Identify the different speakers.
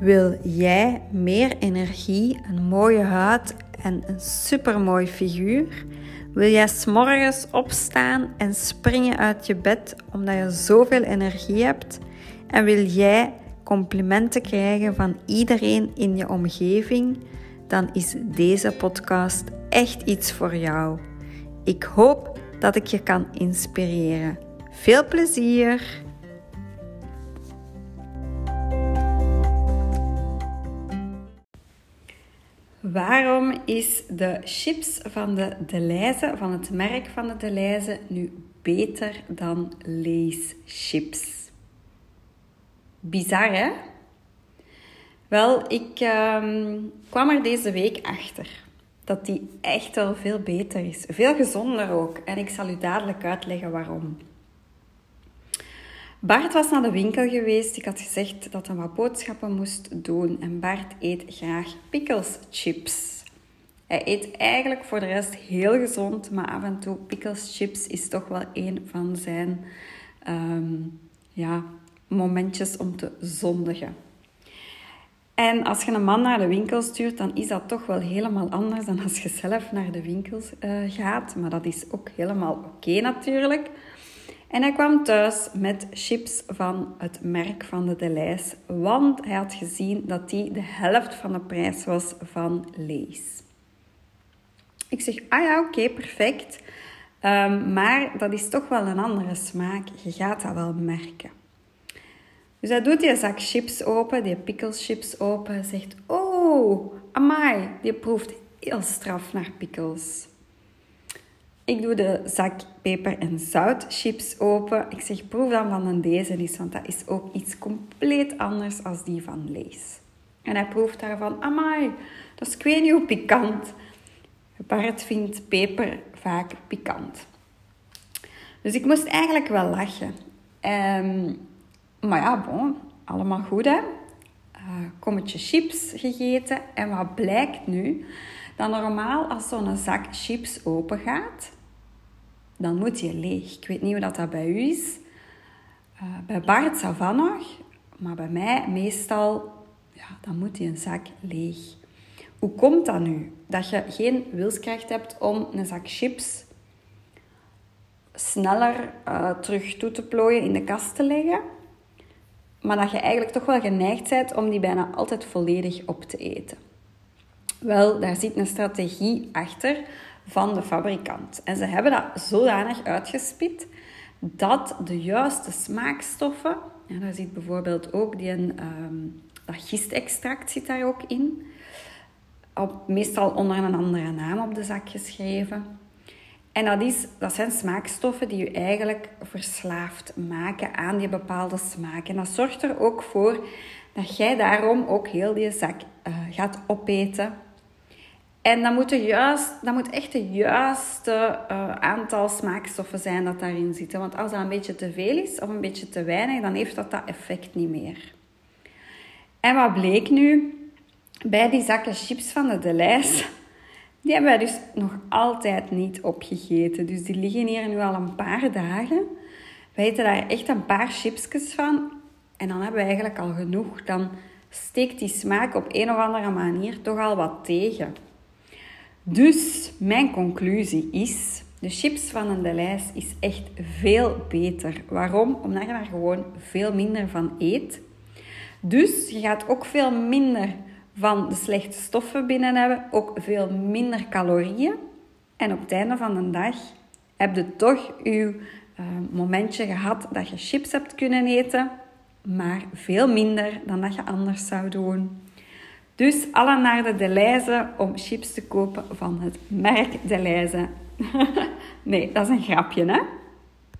Speaker 1: Wil jij meer energie, een mooie huid en een supermooi figuur? Wil jij s'morgens opstaan en springen uit je bed omdat je zoveel energie hebt? En wil jij complimenten krijgen van iedereen in je omgeving? Dan is deze podcast echt iets voor jou. Ik hoop dat ik je kan inspireren. Veel plezier! Waarom is de chips van de Deleuze, van het merk van de Deleuze, nu beter dan Lay's chips? Bizar, hè? Wel, ik ehm, kwam er deze week achter dat die echt wel veel beter is. Veel gezonder ook. En ik zal u dadelijk uitleggen waarom. Bart was naar de winkel geweest. Ik had gezegd dat hij wat boodschappen moest doen. En Bart eet graag pickles chips. Hij eet eigenlijk voor de rest heel gezond, maar af en toe pickles chips is toch wel een van zijn ehm, ja, momentjes om te zondigen. En als je een man naar de winkel stuurt, dan is dat toch wel helemaal anders dan als je zelf naar de winkels uh, gaat. Maar dat is ook helemaal oké natuurlijk. En hij kwam thuis met chips van het merk van de Deleuze, want hij had gezien dat die de helft van de prijs was van Lees. Ik zeg, ah ja, oké, perfect. Um, maar dat is toch wel een andere smaak. Je gaat dat wel merken. Dus hij doet die zak chips open, die chips open. Zegt, oh, amai, die proeft heel straf naar pickles. Ik doe de zak peper- en zoutchips open. Ik zeg, proef dan van deze eens, want dat is ook iets compleet anders als die van Lees. En hij proeft daarvan, amai, dat is ik niet hoe pikant. Bart vindt peper vaak pikant. Dus ik moest eigenlijk wel lachen. Um, maar ja, bon, allemaal goed hè. Uh, kommetje chips gegeten. En wat blijkt nu? Dat normaal als zo'n zak chips open gaat, dan moet je leeg. Ik weet niet hoe dat, dat bij u is. Uh, bij Bart Savannah, maar bij mij meestal, ja, dan moet je een zak leeg. Hoe komt dat nu? Dat je geen wilskracht hebt om een zak chips sneller uh, terug toe te plooien in de kast te leggen, maar dat je eigenlijk toch wel geneigd bent om die bijna altijd volledig op te eten. Wel, daar zit een strategie achter van de fabrikant. En ze hebben dat zodanig uitgespit dat de juiste smaakstoffen, ja, daar zit bijvoorbeeld ook die, um, dat gistextract zit daar ook in, op, meestal onder een andere naam op de zak geschreven. En dat, is, dat zijn smaakstoffen die je eigenlijk verslaafd maken aan die bepaalde smaak. En dat zorgt er ook voor dat jij daarom ook heel die zak uh, gaat opeten en dat moet, juist, dat moet echt de juiste uh, aantal smaakstoffen zijn dat daarin zitten. Want als dat een beetje te veel is of een beetje te weinig, dan heeft dat dat effect niet meer. En wat bleek nu? Bij die zakken chips van de Deleuze, die hebben wij dus nog altijd niet opgegeten. Dus die liggen hier nu al een paar dagen. Wij eten daar echt een paar chipsjes van. En dan hebben we eigenlijk al genoeg. Dan steekt die smaak op een of andere manier toch al wat tegen. Dus mijn conclusie is, de chips van een Deleuze is echt veel beter. Waarom? Omdat je daar gewoon veel minder van eet. Dus je gaat ook veel minder van de slechte stoffen binnen hebben, ook veel minder calorieën. En op het einde van de dag heb je toch je uh, momentje gehad dat je chips hebt kunnen eten, maar veel minder dan dat je anders zou doen. Dus alle naar de Deleuze om chips te kopen van het merk Deleuze. nee, dat is een grapje, hè?